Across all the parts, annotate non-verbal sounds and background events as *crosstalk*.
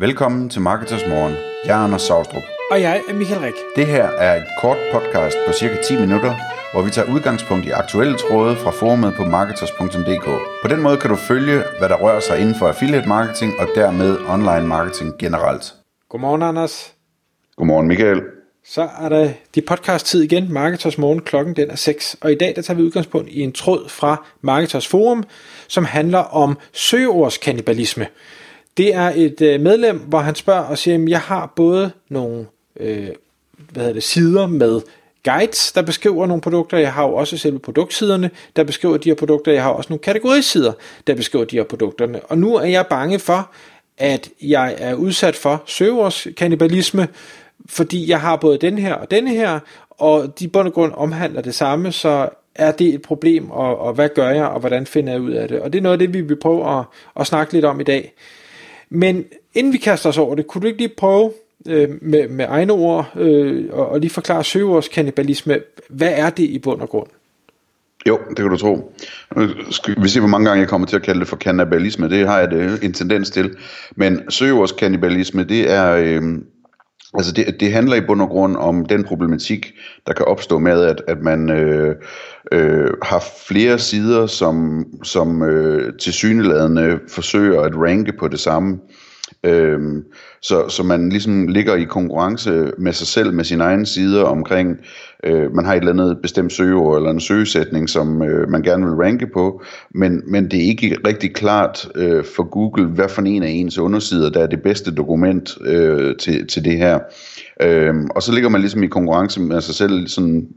Velkommen til Marketers Morgen. Jeg er Anders Saustrup. Og jeg er Michael Rik. Det her er et kort podcast på cirka 10 minutter, hvor vi tager udgangspunkt i aktuelle tråde fra forumet på marketers.dk. På den måde kan du følge, hvad der rører sig inden for affiliate marketing og dermed online marketing generelt. Godmorgen, Anders. Godmorgen, Michael. Så er der de podcast tid igen, Marketers Morgen, klokken den er 6. Og i dag der tager vi udgangspunkt i en tråd fra Marketers Forum, som handler om søgeordskannibalisme. Det er et øh, medlem, hvor han spørger og siger, at jeg har både nogle øh, hvad hedder det, sider med guides, der beskriver nogle produkter. Jeg har jo også selve produktsiderne, der beskriver de her produkter. Jeg har også nogle kategorisider, der beskriver de her produkterne. Og nu er jeg bange for, at jeg er udsat for søgeordskannibalisme, fordi jeg har både den her og den her, og de bund og grund omhandler det samme, så er det et problem, og, og hvad gør jeg, og hvordan finder jeg ud af det? Og det er noget af det, vi vil prøve at, at snakke lidt om i dag. Men inden vi kaster os over det, kunne du ikke lige prøve øh, med, med egne ord øh, og, og lige forklare søgeordskannibalisme, hvad er det i bund og grund? Jo, det kan du tro. Øh, vi ser, hvor mange gange jeg kommer til at kalde det for kannibalisme. Det har jeg det, en tendens til. Men søgeordskannibalisme, det er... Øh, Altså det, det handler i bund og grund om den problematik, der kan opstå med, at, at man øh, øh, har flere sider, som, som øh, til syneladende forsøger at ranke på det samme. Øhm, så, så man ligesom ligger i konkurrence med sig selv, med sine egne sider omkring, øh, man har et eller andet bestemt søgeord eller en søgesætning, som øh, man gerne vil ranke på, men, men det er ikke rigtig klart øh, for Google, hvad for en af ens undersider, der er det bedste dokument øh, til, til det her. Øhm, og så ligger man ligesom i konkurrence med sig selv, sådan,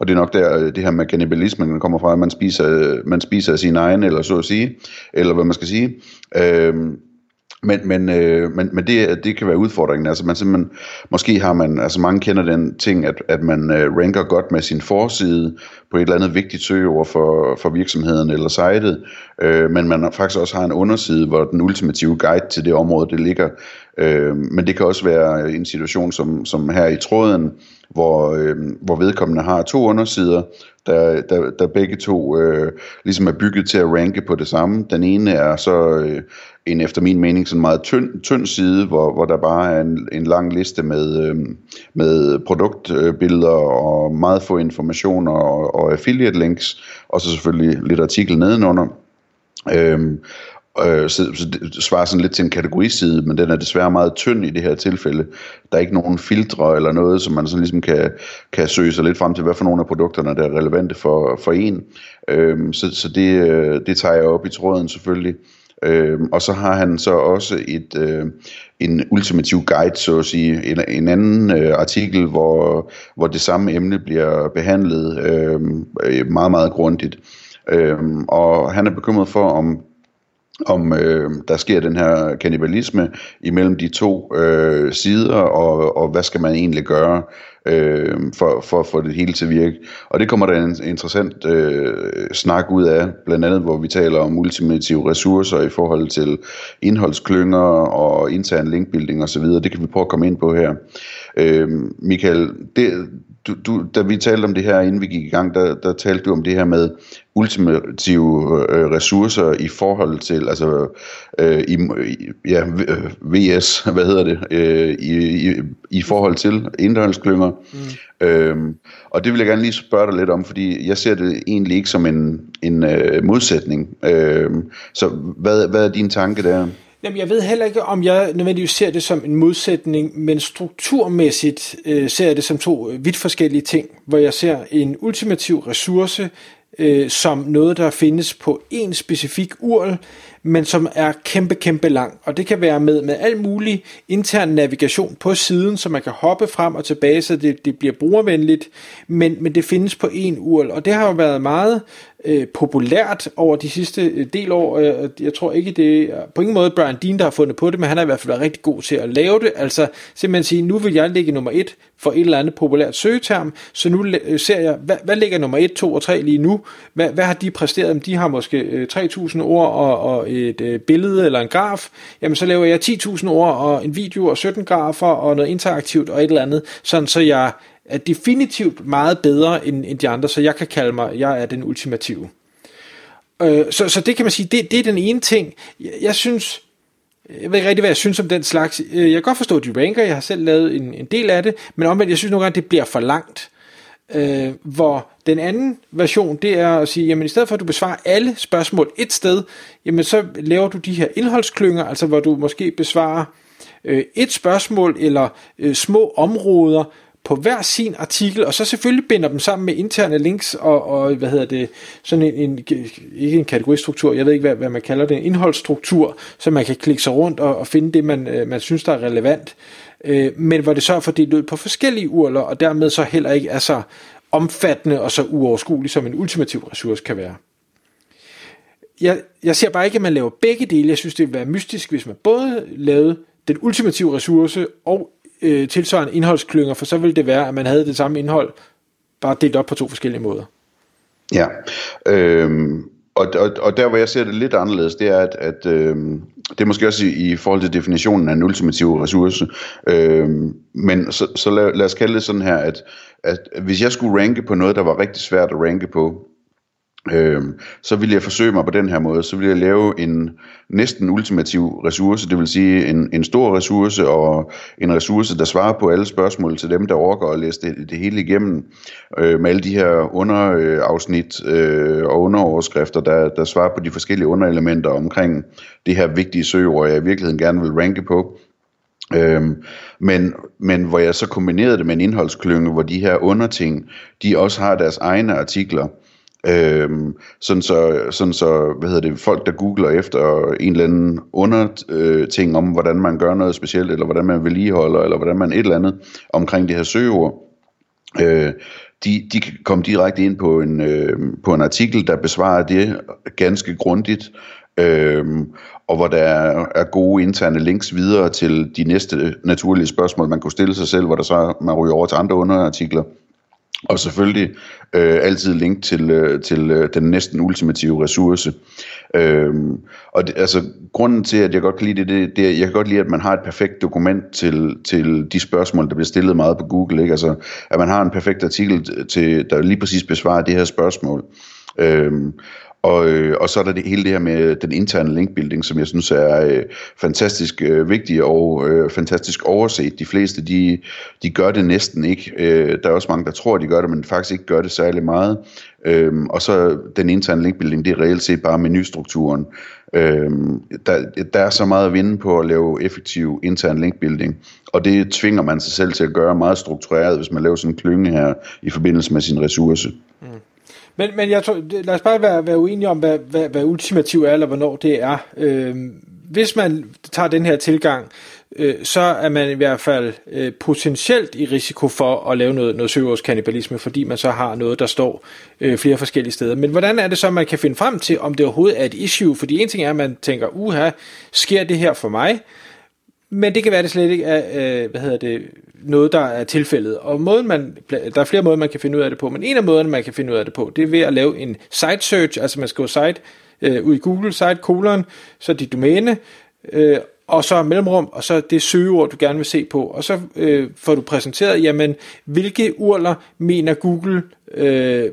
og det er nok der, øh, det her med kannibalismen kommer fra, at man spiser, man spiser af sin egen, eller så at sige, eller hvad man skal sige. Øhm, men, men, øh, men, men det, det kan være udfordringen. Altså man simpelthen, måske har man, altså mange kender den ting, at, at man øh, ranker godt med sin forside på et eller andet vigtigt søgeord for, for virksomheden eller sitet, øh, men man faktisk også har en underside, hvor den ultimative guide til det område, det ligger. Øh, men det kan også være en situation som, som her i tråden, hvor, øh, hvor vedkommende har to undersider, der, der, der begge to øh, ligesom er bygget til at ranke på det samme. Den ene er så øh, en efter min mening sådan meget tynd, tynd side, hvor, hvor der bare er en, en lang liste med, øh, med produktbilleder og meget få informationer og, og affiliate links, og så selvfølgelig lidt artikel nedenunder. Øhm, Øh, så, så det svarer sådan lidt til en kategoriside, men den er desværre meget tynd i det her tilfælde. Der er ikke nogen filtre eller noget, som man sådan ligesom kan, kan søge sig lidt frem til, hvad for nogle af produkterne, der er relevante for, for en. Øh, så så det, øh, det tager jeg op i tråden selvfølgelig. Øh, og så har han så også et øh, en ultimativ guide, så at sige, en, en anden øh, artikel, hvor, hvor det samme emne bliver behandlet øh, meget, meget grundigt. Øh, og han er bekymret for, om om øh, der sker den her kannibalisme imellem de to øh, sider, og, og hvad skal man egentlig gøre øh, for, for at få det hele til at virke. Og det kommer der en interessant øh, snak ud af, blandt andet hvor vi taler om ultimative ressourcer i forhold til indholdsklynger og intern linkbuilding osv. Det kan vi prøve at komme ind på her. Øh, Michael, det, du, du, da vi talte om det her, inden vi gik i gang, der, der talte du om det her med ultimative øh, ressourcer i forhold til, altså øh, i, ja, VS, *laughs* hvad hedder det, øh, i, i, i forhold til indholdsklynger. Mm. Øhm, og det vil jeg gerne lige spørge dig lidt om, fordi jeg ser det egentlig ikke som en, en øh, modsætning. Øhm, så hvad, hvad er din tanke der? Jamen, jeg ved heller ikke, om jeg nødvendigvis ser det som en modsætning, men strukturmæssigt øh, ser jeg det som to vidt forskellige ting, hvor jeg ser en ultimativ ressource øh, som noget, der findes på en specifik URL, men som er kæmpe, kæmpe lang. Og det kan være med, med al mulig intern navigation på siden, så man kan hoppe frem og tilbage, så det, det bliver brugervenligt, men, men det findes på en URL. Og det har jo været meget øh, populært over de sidste øh, del år. Øh, jeg tror ikke, det er på ingen måde Brian Dean, der har fundet på det, men han har i hvert fald været rigtig god til at lave det. Altså simpelthen sige, nu vil jeg ligge nummer et for et eller andet populært søgeterm, så nu øh, ser jeg, hvad, hvad ligger nummer 1, 2 og 3 lige nu? Hvad, hvad har de præsteret? De har måske øh, 3.000 ord og, og et øh, billede eller en graf. Jamen så laver jeg 10.000 ord og en video og 17 grafer og noget interaktivt og et eller andet, sådan så jeg er definitivt meget bedre end, end de andre, så jeg kan kalde mig, jeg er den ultimative. Øh, så, så det kan man sige, det, det er den ene ting. Jeg, jeg synes, jeg ved ikke rigtig, hvad jeg synes om den slags. Øh, jeg kan godt forstå, at de ranker, jeg har selv lavet en, en del af det, men omvendt, jeg synes nogle gange, det bliver for langt. Øh, hvor den anden version, det er at sige, jamen i stedet for at du besvarer alle spørgsmål et sted, jamen så laver du de her indholdsklynger, altså hvor du måske besvarer øh, et spørgsmål eller øh, små områder, på hver sin artikel, og så selvfølgelig binder dem sammen med interne links og, og hvad hedder det, sådan en, en, ikke en kategoristruktur, jeg ved ikke, hvad, hvad man kalder det, en indholdsstruktur, så man kan klikke sig rundt og, og finde det, man, øh, man synes, der er relevant, øh, men hvor det så er fordelt ud på forskellige urler, og dermed så heller ikke er så omfattende og så uoverskuelig, som en ultimativ ressource kan være. Jeg, jeg ser bare ikke, at man laver begge dele. Jeg synes, det ville være mystisk, hvis man både lavede den ultimative ressource og øh, tilsvarende indholdsklynger, for så ville det være, at man havde det samme indhold, bare delt op på to forskellige måder. Ja, øhm, og, og, og der hvor jeg ser det lidt anderledes, det er, at, at øh, det er måske også i, i forhold til definitionen af en ultimativ ressource, øh, men så, så lad, lad os kalde det sådan her, at, at hvis jeg skulle ranke på noget, der var rigtig svært at ranke på, øh, så vil jeg forsøge mig på den her måde. Så vil jeg lave en næsten ultimativ ressource, det vil sige en, en stor ressource og en ressource, der svarer på alle spørgsmål til dem, der overgår at læse det, det hele igennem, øh, med alle de her underafsnit øh, og underoverskrifter, der, der svarer på de forskellige underelementer omkring det her vigtige søgeord, jeg i virkeligheden gerne vil ranke på. Øhm, men, men hvor jeg så kombinerede det med en indholdsklynge, hvor de her underting, de også har deres egne artikler, Øhm, sådan så, sådan så, hvad hedder det, folk der googler efter en eller anden under øh, ting om, hvordan man gør noget specielt, eller hvordan man vedligeholder, eller hvordan man et eller andet omkring det her søgeord, øh, de, de kan komme direkte ind på en, øh, på en artikel, der besvarer det ganske grundigt, øh, og hvor der er, er gode interne links videre til de næste naturlige spørgsmål, man kunne stille sig selv, hvor der så man ryger over til andre underartikler. Og selvfølgelig øh, altid link til, øh, til øh, den næsten ultimative ressource. Øhm, og det, altså, grunden til, at jeg godt kan lide det, det, det jeg kan godt lide, at man har et perfekt dokument til, til de spørgsmål, der bliver stillet meget på Google. Ikke? Altså, at man har en perfekt artikel, til, der lige præcis besvarer det her spørgsmål. Øhm, og, øh, og så er der det hele det her med den interne linkbuilding, som jeg synes er øh, fantastisk øh, vigtig og øh, fantastisk overset. De fleste, de, de gør det næsten ikke. Øh, der er også mange, der tror, de gør det, men faktisk ikke gør det særlig meget. Øh, og så den interne linkbuilding, det er reelt set bare menustrukturen. Øh, der, der er så meget at vinde på at lave effektiv intern linkbuilding, og det tvinger man sig selv til at gøre meget struktureret, hvis man laver sådan en klynge her i forbindelse med sin ressource. Mm. Men, men jeg tror, lad os bare være, være uenige om, hvad, hvad, hvad ultimativ er, eller hvornår det er. Øh, hvis man tager den her tilgang, øh, så er man i hvert fald øh, potentielt i risiko for at lave noget, noget søgeårskannibalisme, fordi man så har noget, der står øh, flere forskellige steder. Men hvordan er det så, man kan finde frem til, om det overhovedet er et issue? Fordi en ting er, at man tænker, uha, sker det her for mig? Men det kan være, det slet ikke er, øh, hvad hedder det, noget, der er tilfældet. Og måden man, der er flere måder, man kan finde ud af det på, men en af måderne, man kan finde ud af det på, det er ved at lave en site search, altså man skriver site øh, ud i Google, site kolon, så dit domæne, øh, og så mellemrum, og så det søgeord, du gerne vil se på. Og så øh, får du præsenteret, jamen, hvilke urler mener Google øh,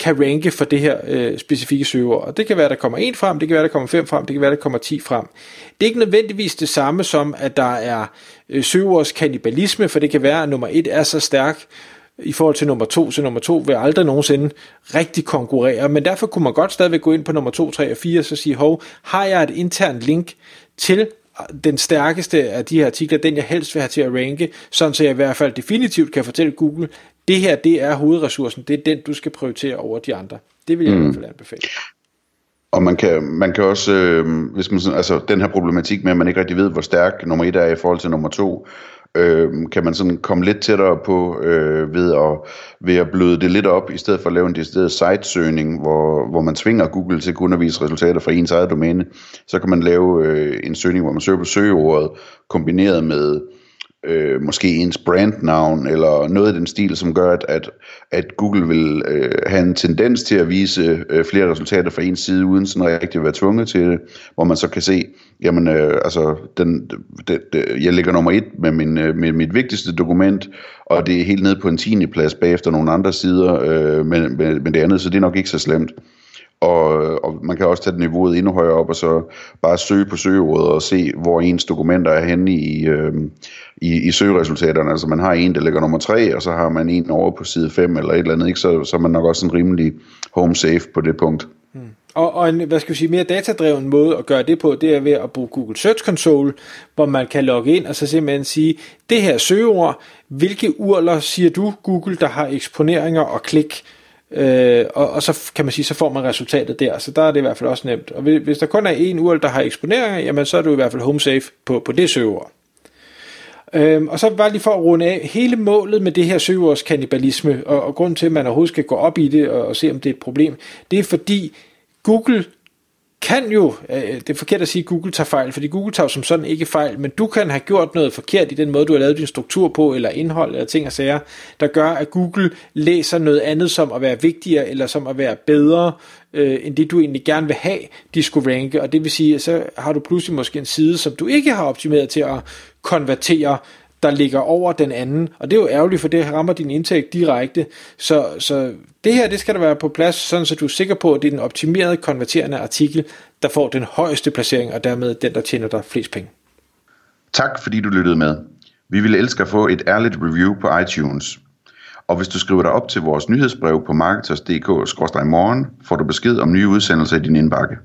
kan ranke for det her øh, specifikke søgeord. Og det kan være, der kommer en frem, det kan være, der kommer fem frem, det kan være, der kommer 10 frem. Det er ikke nødvendigvis det samme som, at der er øh, søgeords kannibalisme, for det kan være, at nummer et er så stærk, i forhold til nummer to, så nummer to vil aldrig nogensinde rigtig konkurrere, men derfor kunne man godt stadigvæk gå ind på nummer 2, 3 og 4 og så sige, hov, har jeg et internt link til den stærkeste af de her artikler, den jeg helst vil have til at ranke, sådan så jeg i hvert fald definitivt kan fortælle Google, det her, det er hovedressourcen, det er den, du skal prioritere over de andre. Det vil jeg mm. i hvert fald anbefale. Og man kan, man kan også, øh, hvis man, altså den her problematik med, at man ikke rigtig ved, hvor stærk nummer et er i forhold til nummer to, øh, kan man sådan komme lidt tættere på øh, ved, at, ved at bløde det lidt op, i stedet for at lave en decideret sitesøgning, hvor, hvor man tvinger Google til kun at vise resultater fra ens eget domæne. Så kan man lave øh, en søgning, hvor man søger på søgeordet, kombineret med øh, måske ens brandnavn, eller noget af den stil, som gør, at, at, at Google vil øh, have en tendens til at vise øh, flere resultater fra en side, uden sådan rigtig at være tvunget til det, hvor man så kan se, jamen øh, altså, den, den, den, jeg ligger nummer et med, min, øh, med mit vigtigste dokument, og det er helt nede på en 10. plads bagefter nogle andre sider øh, med, med, med det andet, så det er nok ikke så slemt. og, og man kan også tage niveauet endnu højere op, og så bare søge på søgeordet og se, hvor ens dokumenter er henne i, øh, i, i søgeresultaterne. Altså man har en, der ligger nummer 3, og så har man en over på side 5 eller et eller andet, ikke? Så, så er man nok også en rimelig home safe på det punkt. Hmm. Og, og en hvad skal vi sige, mere datadreven måde at gøre det på, det er ved at bruge Google Search Console, hvor man kan logge ind og så simpelthen sige, det her søgeord, hvilke urler siger du Google, der har eksponeringer og klik? Øh, og, og så kan man sige, så får man resultatet der, så der er det i hvert fald også nemt. Og hvis der kun er en URL, der har eksponeringer, jamen så er du i hvert fald home safe på, på det søgeord. Øhm, og så bare lige for at runde af, hele målet med det her søgeordskannibalisme, og, og grund til, at man overhovedet skal gå op i det og, og se, om det er et problem, det er fordi Google kan jo, øh, det er forkert at sige, at Google tager fejl, fordi Google tager som sådan ikke fejl, men du kan have gjort noget forkert i den måde, du har lavet din struktur på, eller indhold, eller ting og sager, der gør, at Google læser noget andet som at være vigtigere, eller som at være bedre, øh, end det du egentlig gerne vil have, de skulle ranke, og det vil sige, at så har du pludselig måske en side, som du ikke har optimeret til at konverterer, der ligger over den anden, og det er jo ærgerligt, for det rammer din indtægt direkte, så, så det her, det skal der være på plads, sådan så du er sikker på, at det er den optimerede konverterende artikel, der får den højeste placering, og dermed den, der tjener dig flest penge. Tak fordi du lyttede med. Vi ville elske at få et ærligt review på iTunes. Og hvis du skriver dig op til vores nyhedsbrev på marketers.dk-morgen, får du besked om nye udsendelser i din indbakke.